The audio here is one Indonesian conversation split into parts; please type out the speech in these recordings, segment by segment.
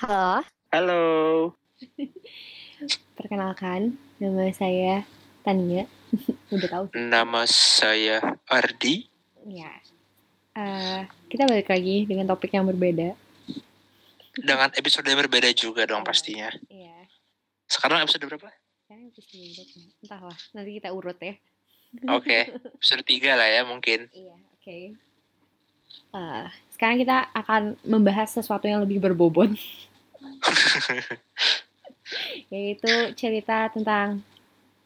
Halo, Halo, perkenalkan nama saya Tania. Udah tahu nama saya Ardi. Ya. Eh, kita balik lagi dengan topik yang berbeda. Dengan episode yang berbeda juga dong pastinya. Iya. Sekarang episode berapa? Sekarang episode berapa? Entahlah, nanti kita urut ya. Oke, episode 3 lah ya mungkin. Iya, oke. Eh, sekarang kita akan membahas sesuatu yang lebih berbobot. Yaitu cerita tentang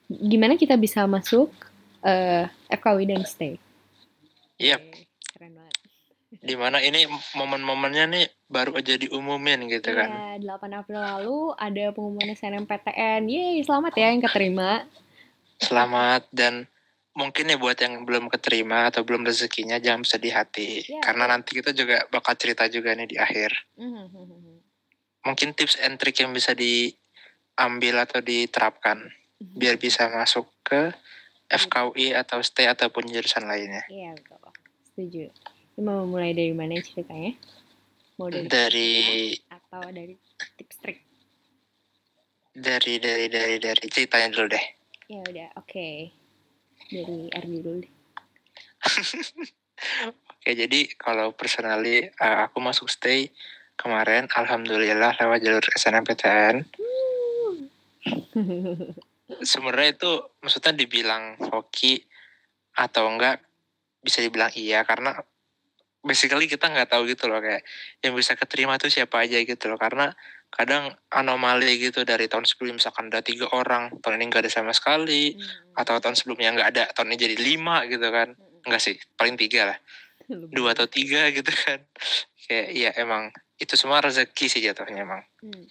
gimana kita bisa masuk eh FKW dan stay. Yap, Oke, Keren banget. di mana ini momen-momennya nih baru aja diumumin gitu kan. Iya, 8 April lalu ada pengumuman SNMPTN. Yeay, selamat ya yang keterima. Selamat dan mungkin ya buat yang belum keterima atau belum rezekinya jangan sedih hati. Iya. Karena nanti kita juga bakal cerita juga nih di akhir. Mungkin tips and trick yang bisa diambil atau diterapkan biar bisa masuk ke FKUI atau stay ataupun jurusan lainnya. Iya, betul. Setuju. Ini mau mulai dari mana ceritanya? Mau dari Dari atau dari tips trik? dari dari dari dari ceritanya dulu deh. Ya udah, oke. Dari Ardi dulu deh. Oke, jadi kalau personally eh, aku masuk stay kemarin alhamdulillah lewat jalur SNMPTN. Sebenarnya itu maksudnya dibilang hoki atau enggak bisa dibilang iya. Karena basically kita nggak tahu gitu loh kayak yang bisa keterima tuh siapa aja gitu loh. Karena kadang anomali gitu dari tahun sebelumnya misalkan ada tiga orang tahun ini nggak ada sama sekali atau tahun sebelumnya nggak ada tahun ini jadi lima gitu kan. Enggak sih paling tiga lah dua atau tiga gitu kan. Kayak ya emang itu semua rezeki sih jatuhnya emang. Hmm.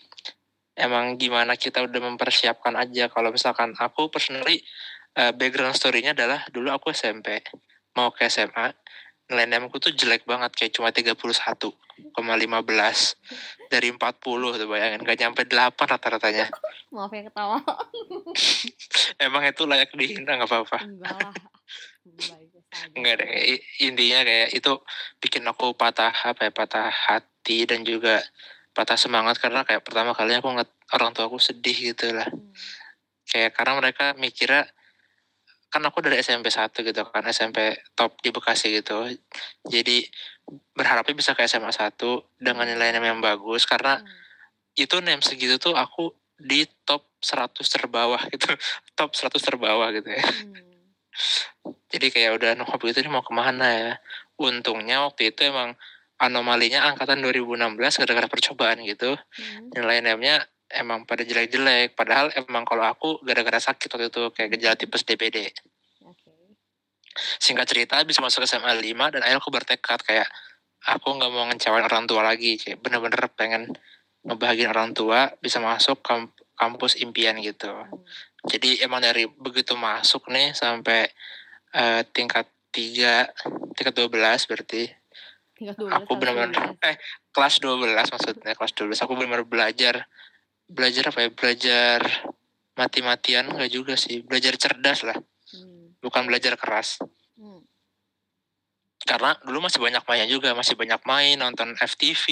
emang gimana kita udah mempersiapkan aja. Kalau misalkan aku personally eh, background story-nya adalah dulu aku SMP mau ke SMA nilai aku tuh jelek banget kayak cuma 31,15 dari 40 tuh bayangin. Gak nyampe 8 rata-ratanya. Maaf ya ketawa. emang itu layak dihina nggak apa-apa. Enggak lah. Enggak deh, intinya kayak itu bikin aku patah apa ya, patah hati dan juga patah semangat karena kayak pertama kali aku ngeliat orang tua aku sedih gitu lah. Hmm. Kayak karena mereka mikirnya kan aku dari SMP 1 gitu kan, SMP top di Bekasi gitu. Jadi berharapnya bisa ke SMA 1 dengan nilai NEM yang bagus karena Hmm. itu NEM segitu tuh aku di top 100 terbawah gitu. top 100 terbawah gitu ya. Hmm. Jadi kayak udah noh itu mau ke mana ya. Untungnya waktu itu emang anomalinya angkatan 2016 gara-gara percobaan gitu. Hmm. Nilai NM-nya emang pada jelek-jelek. Padahal emang kalau aku gara-gara sakit waktu itu kayak gejala tipes DBD. Oke. Singkat cerita bisa masuk SMA 5 dan akhirnya aku bertekad kayak aku nggak mau ngecewain orang tua lagi. Kayak bener-bener pengen ngebahagiain orang tua bisa masuk kamp- kampus impian gitu. Hmm. Jadi emang dari begitu masuk nih sampai eh, tingkat 3, tingkat 12 berarti Tingkat dua aku benar-benar eh kelas 12 maksudnya kelas 12 aku benar-benar belajar belajar apa ya belajar mati-matian enggak juga sih belajar cerdas lah Hmm. bukan belajar keras. Karena dulu masih banyak mainnya juga masih banyak main nonton FTV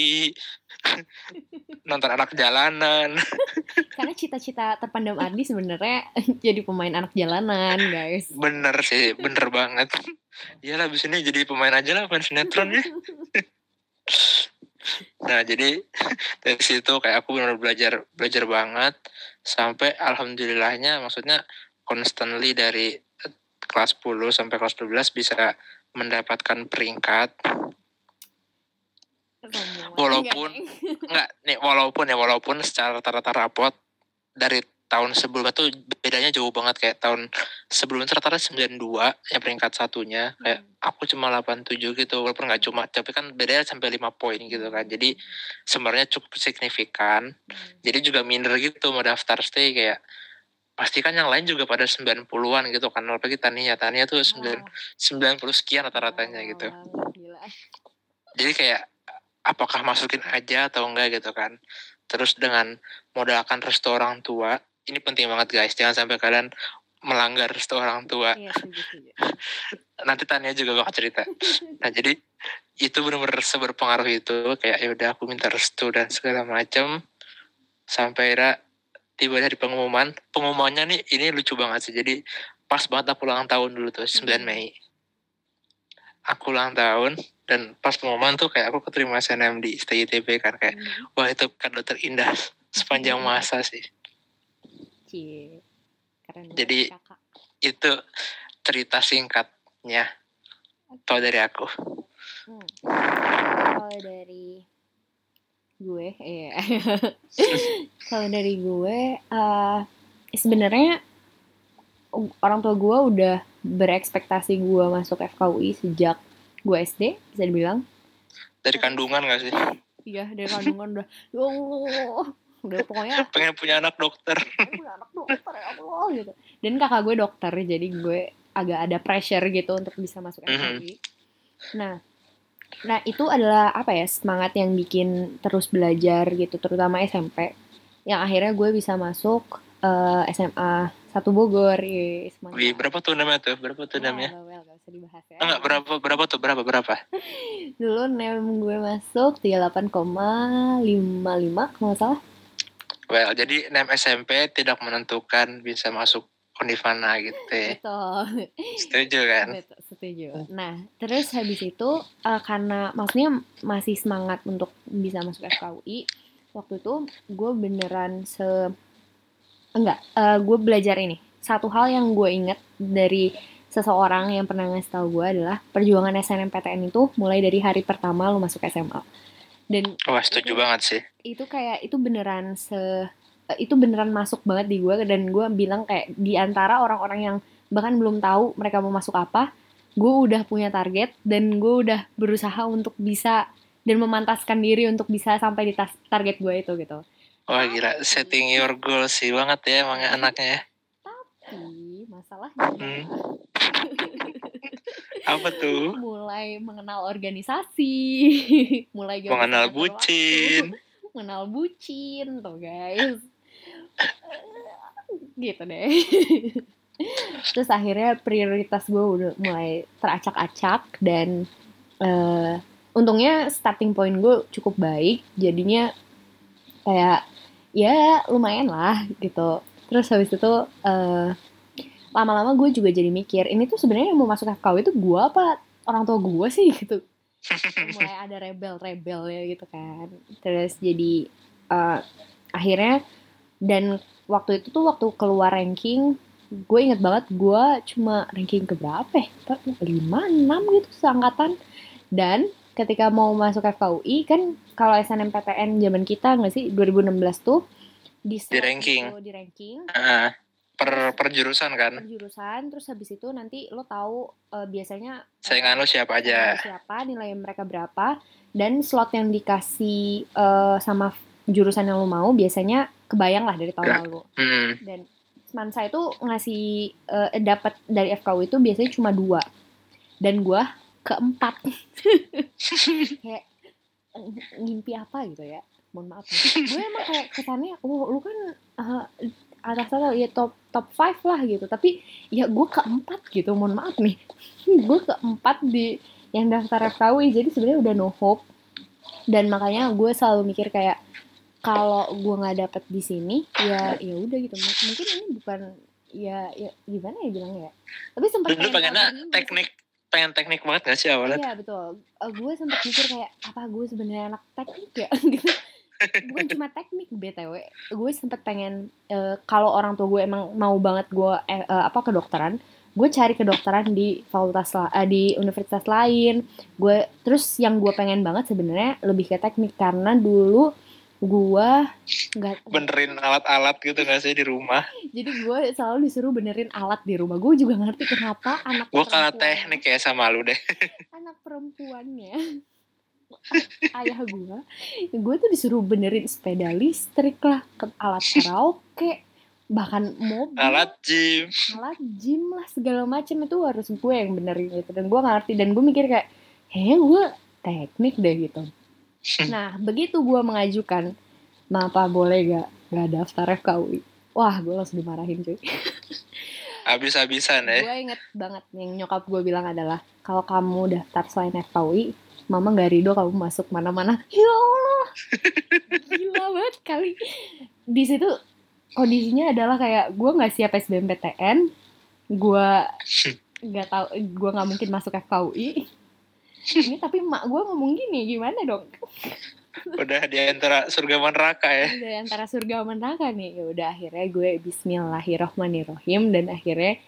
nonton anak jalanan. Karena cita-cita terpendam Ardi sebenarnya jadi pemain anak jalanan, guys. bener sih bener banget. Iyalah abis ini jadi pemain aja lah main sinetron ya. Nah jadi dari situ kayak aku benar belajar belajar banget. Sampai alhamdulillahnya maksudnya constantly dari kelas 10 sampai kelas 12 bisa mendapatkan peringkat. Walaupun- Enggak, nih walaupun ya walaupun secara rata-rata rapot dari tahun sebelumnya tuh bedanya jauh banget. Kayak tahun sebelumnya rata-rata 92 ya peringkat satunya. Kayak aku cuma 87 gitu walaupun nggak cuma tapi kan bedanya sampai 5 poin gitu kan. Jadi sebenarnya cukup signifikan. Hmm. jadi juga minder gitu mau daftar stay kayak pasti kan yang lain juga pada 90-an gitu kan apalagi Tania. Tania tuh 9, Wah, 90 sekian rata-ratanya wah, gitu. Gila. jadi kayak apakah masukin aja atau enggak gitu kan. Terus dengan modalkan restu orang tua ini penting banget guys. Jangan sampai kalian melanggar restu orang tua. Iya, nanti Tania juga bakal cerita. Nah jadi itu benar-benar seberpengaruh itu kayak ya udah aku minta restu dan segala macam sampai akhirnya tiba dari pengumuman pengumumannya nih ini lucu banget sih jadi pas banget aku ulang tahun dulu tuh 9 Hmm. Mei aku ulang tahun dan pas pengumuman tuh kayak aku keterima SNM di STITB kan kayak Hmm. wah itu kado terindah sepanjang masa sih Cie. Keren Jadi, kakak. itu cerita singkatnya kalau dari aku Hmm. Kalau dari gue, iya. Kalau dari gue, eh sebenarnya orang tua gue udah berekspektasi gue masuk FKUI sejak gue SD, bisa dibilang. dari kandungan gak sih Iya, dari kandungan udah, Allah, udah pokoknya pengen punya anak dokter punya anak dokter ya Allah gitu. Dan kakak gue dokter, jadi gue agak ada pressure gitu untuk bisa masuk Mhm. FKUI. Nah, nah itu adalah apa ya semangat yang bikin terus belajar gitu, terutama SMP. Yang akhirnya gue bisa masuk eh, SMA satu Bogor, Yeay, semangat. Wih, berapa tuh namanya tuh berapa tuh Ya, namanya well, well, gak usah dibahas ya. enggak berapa berapa tuh berapa berapa Dulu nem gue masuk 38,55 kalau salah. well jadi nem SMP tidak menentukan bisa masuk Univana gitu ya Betul. setuju kan Betul, setuju. Nah, terus habis itu eh, karena maksudnya masih semangat untuk bisa masuk FKUI, waktu itu gue beneran se enggak, eh, gue belajar ini. Satu hal yang gue inget dari seseorang yang pernah ngasih tahu gue adalah perjuangan SNMPTN itu mulai dari hari pertama lo masuk SMA. Dan wah setuju Itu- banget sih itu kayak itu beneran se eh, itu beneran masuk banget di gue dan gue bilang kayak di antara orang-orang yang bahkan belum tahu mereka mau masuk apa gue udah punya target dan gue udah berusaha untuk bisa dan memantaskan diri untuk bisa sampai di tas- target gue itu gitu. Wah gila. Setting your goal sih banget ya emang anaknya ya. tapi masalahnya Hmm. apa tuh? Mulai mengenal organisasi. Mulai mengenal bucin waktu, mengenal bucin tuh guys. Gitu deh terus akhirnya prioritas gue udah mulai teracak-acak dan eh, untungnya starting point gue cukup baik. Jadinya kayak ya lumayan lah gitu. Terus habis itu eh, lama-lama gue juga jadi mikir ini tuh sebenarnya yang mau masuk FKW itu gue apa orang tua gue sih gitu. Mulai ada rebel-rebel ya gitu kan. Terus jadi eh, akhirnya dan waktu itu tuh waktu keluar ranking gue inget banget gue cuma ranking ke berapa ya lima enam gitu seangkatan. Dan ketika mau masuk FKUI kan kalau SNMPTN zaman kita nggak sih 2016 tuh di, slot ranking. di ranking. Ah, per per jurusan kan? Per jurusan terus habis itu nanti lo tahu eh, biasanya eh, saingan lo siapa aja. siapa nilai mereka berapa dan slot yang dikasih eh, sama jurusan yang lo mau biasanya kebayang lah dari tahun lalu. Hmm. dan Semansa itu ngasih eh, dapat dari FKU itu biasanya cuma dua. Dan gua keempat. Kayak ngimpi apa gitu ya? Mohon maaf gue emang kayak kesannya oh lu kan eh, atas atas ya top top five lah gitu. Tapi ya gue keempat gitu mohon maaf nih. Gue keempat di yang daftar FKUI jadi sebenarnya udah no hope. Dan makanya gue selalu mikir kayak kalau gue nggak dapet di sini ya ya udah gitu M- mungkin ini bukan ya, ya gimana ya bilangnya ya tapi sempat dulu pengennya teknik pengen teknik banget gak sih awalnya Iya betul. Eh, gue sempat mikir kayak apa gue sebenarnya anak teknik ya gitu. Bukan cuma teknik btw. Gue sempat pengen eh, kalau orang tua gue emang mau banget gue eh, eh, apa kedokteran, gue cari kedokteran di fakultas eh, di universitas lain. Gue terus yang gue pengen banget sebenarnya lebih ke teknik karena dulu gue nggak benerin alat-alat gitu gak sih di rumah? Jadi gue selalu disuruh benerin alat di rumah. Gue juga ngerti kenapa anak gue kalah teknik ya sama lu deh. Anak perempuannya. Ayah gue gue tuh disuruh benerin sepeda listrik lah ke alat karaoke bahkan mobil. Alat gym. Alat gym lah segala macam itu harus gue yang benerin gitu. Dan gue nggak ngerti. Dan gue mikir kayak heh gue teknik deh gitu nah begitu gue mengajukan Kenapa boleh gak, gak daftar FKUI Wah gue langsung dimarahin cuy. Habis-habisan ya. Gue inget banget yang nyokap gue bilang adalah kalau kamu daftar selain FKUI mama nggak ridho kamu masuk mana-mana. Ya Allah! Gila banget kali. Di situ kondisinya adalah kayak gue nggak siap SBMPTN gue nggak tahu gue nggak mungkin masuk FKUI ini tapi mak gue ngomong gini gimana dong? Udah di antara surga dan neraka ya. Di antara surga dan neraka nih. Ya udah akhirnya gue Bismillahirrohmanirrohim dan akhirnya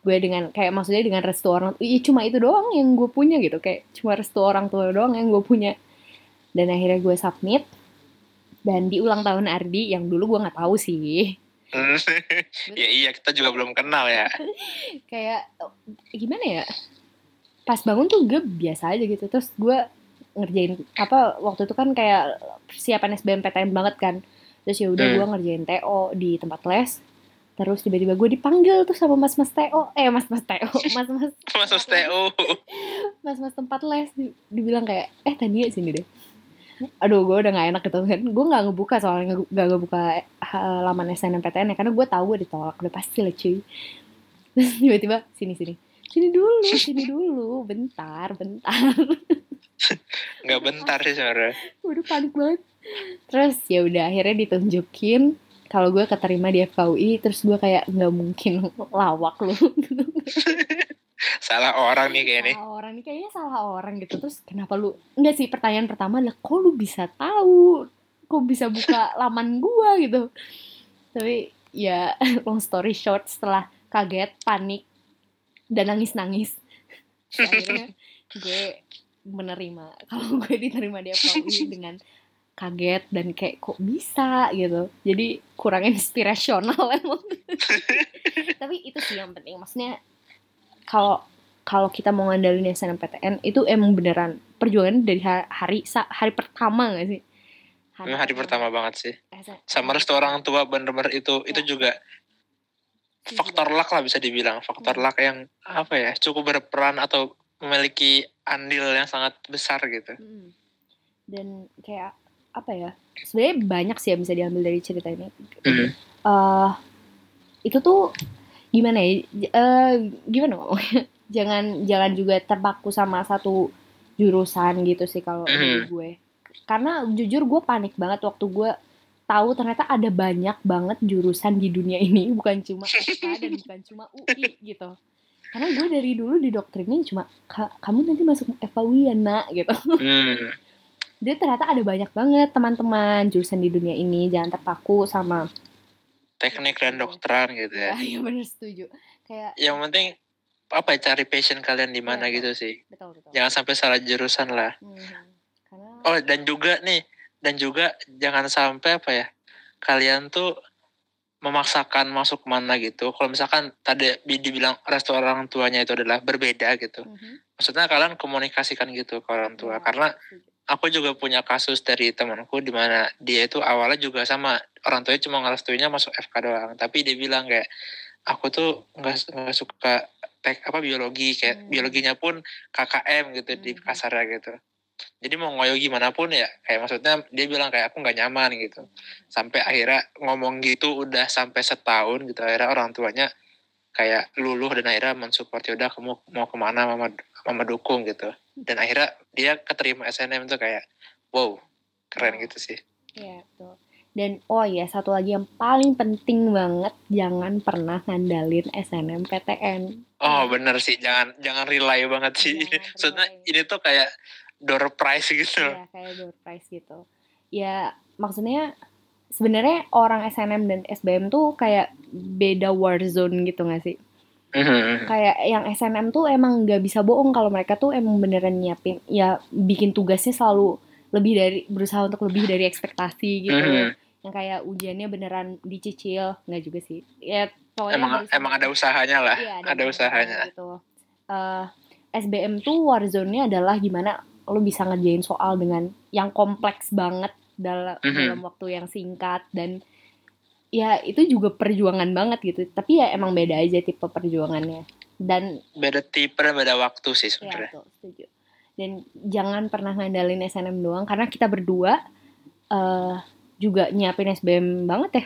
gue dengan kayak maksudnya dengan restu orang iya cuma itu doang yang gue punya gitu. Kayak cuma restu orang tua doang yang gue punya. Dan akhirnya gue submit. Dan di ulang tahun Ardi yang dulu gue nggak tahu sih. Ya iya kita juga belum kenal ya. Kayak gimana ya pas bangun tuh gue biasa aja gitu. Terus gue ngerjain apa waktu itu kan kayak persiapan SBMPTN banget kan. Terus ya udah Hmm. gue ngerjain TO di tempat les. Terus tiba-tiba gue dipanggil tuh sama mas mas TO eh mas mas TO mas mas masuk TU mas mas tempat les di- dibilang kayak eh Tania sini deh. Aduh gue udah gak enak gitu kan. Gue nggak ngebuka soalnya nggak ngebuka eh, halaman SNMPTN ya. Karena gue tahu gue ditolak udah pasti lah cuy. Terus tiba-tiba sini sini sini dulu sini dulu. Bentar bentar. Nggak bentar sih sebenarnya. Gue udah panik banget. Terus ya udah akhirnya ditunjukin. Kalau gue keterima di FKUI terus gue kayak nggak mungkin lawak lu. Salah orang nih kayak ini salah orang nih kayaknya salah orang gitu. Terus kenapa lu? Enggak sih pertanyaan pertama adalah kok lu bisa tahu? Kok bisa buka laman gua gitu? Tapi ya long story short setelah kaget panik dan nangis nangis akhirnya gue menerima kalau gue diterima di FKUI dengan kaget dan kayak kok bisa? gitu. Jadi kurang inspirasional emang tapi itu sih yang penting. Maksudnya kalau kalau kita mau ngandalin SNMPTN itu emang beneran perjuangan dari ha- hari hari pertama gak sih? Ini hari pertama banget sih. Sama restu orang tua bener-bener itu itu Ya. juga faktor luck lah bisa dibilang faktor Hmm. luck yang apa ya cukup berperan atau memiliki andil yang sangat besar gitu Mm. dan kayak apa ya sebenarnya banyak sih yang bisa diambil dari cerita ini Mhm. eh itu tuh gimana ya eh, gimana ngomongnya jangan jangan juga terpaku sama satu jurusan gitu sih kalau menurut gue karena jujur gue panik banget waktu gue tahu ternyata ada banyak banget jurusan di dunia ini bukan cuma FK dan bukan cuma UI gitu. Karena gue dari dulu didoktrinnya cuma "Ka- kamu nanti masuk FKUI ya nak gitu. Hmm. dia ternyata ada banyak banget teman-teman jurusan di dunia ini jangan terpaku sama teknik dan dokteran gitu ya. Ya ya bener setuju. Kayak yang penting apa ya, cari passion kalian di mana Iya, gitu sih. Betul betul. Jangan sampai salah jurusan lah. Mhm. karena oh dan juga nih dan juga jangan sampai apa ya kalian tuh memaksakan masuk mana gitu. Kalau misalkan tadi bi- dibilang restu orang tuanya itu adalah berbeda gitu. Mhm. maksudnya kalian komunikasikan gitu ke orang tua. Ya, karena aku juga punya kasus dari temanku di mana dia itu awalnya juga sama orang tuanya cuma ngerestuinya masuk FK doang. Tapi dia bilang kayak aku tuh nggak suka tek apa biologi. Kayak Hmm. biologinya pun KKM gitu di Hmm. kasarnya gitu jadi mau ngoyo gimana pun ya kayak maksudnya dia bilang kayak aku nggak nyaman gitu sampai akhirnya ngomong gitu udah sampai setahun gitu akhirnya orang tuanya kayak luluh dan akhirnya mensupport ya udah kamu mau ke mana mama mama dukung gitu dan akhirnya dia keterima SNM tuh kayak wow keren gitu sih Iya, betul. Dan oh iya satu lagi yang paling penting banget jangan pernah ngandalin SNMPTN. oh bener sih jangan jangan rely banget sih Jangan rely. ini tuh kayak door prize gitu Iya, kayak door prize gitu. Ya, maksudnya sebenarnya orang SNM dan SBM tuh kayak beda war zone gitu gak sih? Mhm. Kayak yang SNM tuh emang nggak bisa bohong kalau mereka tuh emang beneran nyiapin, ya bikin tugasnya selalu lebih dari berusaha untuk lebih dari ekspektasi gitu. Mhm. Yang kayak ujiannya beneran dicicil, nggak juga sih? Ya pokoknya emang emang ada usahanya lah Iya, ada usahanya Gitu. Eh, SBM tuh warzone-nya adalah gimana lo bisa ngerjain soal dengan yang kompleks banget dalam Mhm. dalam waktu yang singkat dan ya itu juga perjuangan banget gitu. Tapi ya emang beda aja tipe perjuangannya. Dan beda tipe beda waktu sih ya sebenarnya tuh setuju. Dan jangan pernah ngandalin SNM doang karena kita berdua eh juga nyiapin SBM banget ya.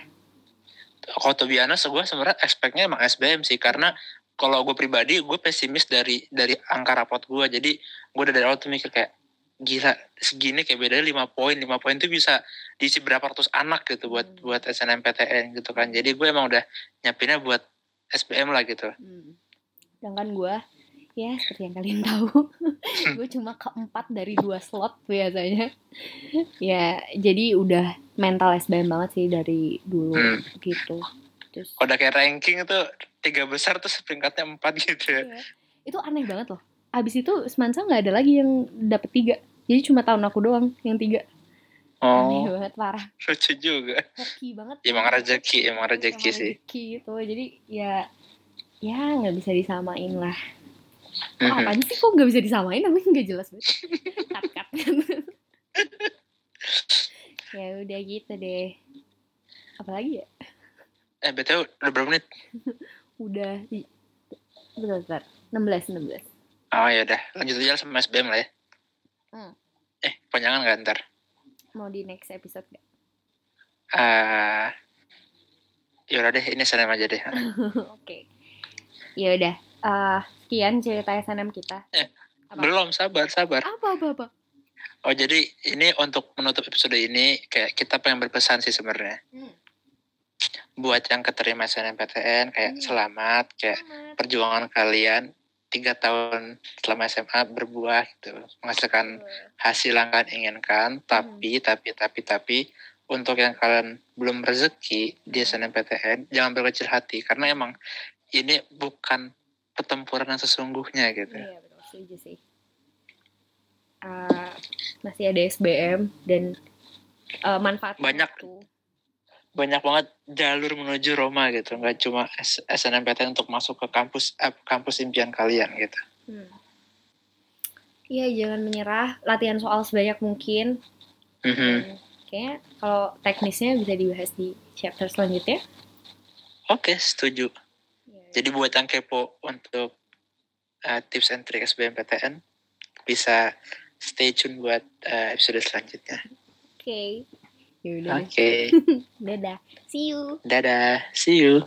kalau to be honest gue sebenarnya expectnya emang SBM sih karena kalau gue pribadi gue pesimis dari dari angka rapot gue jadi gue udah dari awal tuh mikir kayak gila segini kayak bedanya lima poin lima poin tuh bisa diisi berapa ratus anak gitu buat Hmm. buat SNMPTN gitu kan jadi gue emang udah nyiapinnya buat SBM lah gitu Hmm. Sedangkan gue, ya seperti yang kalian tahu, gue cuma keempat dari dua slot biasanya. ya, jadi udah mental SBM banget sih dari dulu Hmm. gitu. Terus, udah kayak ranking itu tiga besar terus peringkatnya empat gitu ya iya. itu aneh banget loh. Abis itu Semansa nggak ada lagi yang dapet tiga. Jadi cuma tahun aku doang yang tiga. Aneh oh banget, parah. lucu juga Hoki banget. Ya, emang rezeki emang rezeki sih rezeki gitu. Jadi ya, ya nggak bisa disamain lah. Oh, Mhm. apaan sih kok nggak bisa disamain namanya nggak jelas banget cut cut ya udah gitu deh apalagi ya eh betul udah berapa menit? Udah i- bentar bentar. 16 16 oh ya udah. Lanjut aja sama SBM lah ya. Hmm. eh panjangan nggak? Ntar. Mau di next episode gak? ah ya udah deh ini SNM aja deh. Oke. Ya udah. Eh, sekian cerita SNM kita. Eh, Apa? belum. Sabar sabar. Apa apa apa? Oh jadi ini untuk menutup episode ini kayak kita pengen berpesan sih sebenarnya. Hmm. Buat yang keterima SNMPTN kayak Hmm. selamat kayak Selamat. perjuangan kalian tiga tahun selama SMA berbuah gitu menghasilkan hasil yang kalian inginkan tapi tapi tapi tapi untuk yang kalian belum rezeki di SNMPTN jangan berkecil hati karena emang ini bukan pertempuran yang sesungguhnya gitu Iya betul setuju sih. Eh, masih ada SBM dan eh, manfaat Banyak. itu. Banyak banget jalur menuju Roma gitu nggak cuma SNMPTN untuk masuk ke kampus eh, kampus impian kalian gitu Hmm. Iya jangan menyerah, latihan soal sebanyak mungkin. Mhm. Dan Kayaknya kalau teknisnya bisa dibahas di chapter selanjutnya. oke setuju Ya, jadi buat yang kepo untuk uh, tips and trick SBMPTN bisa stay tune buat uh, episode selanjutnya Oke. Ya udah. oke deh. Dadah. See you. dadah see you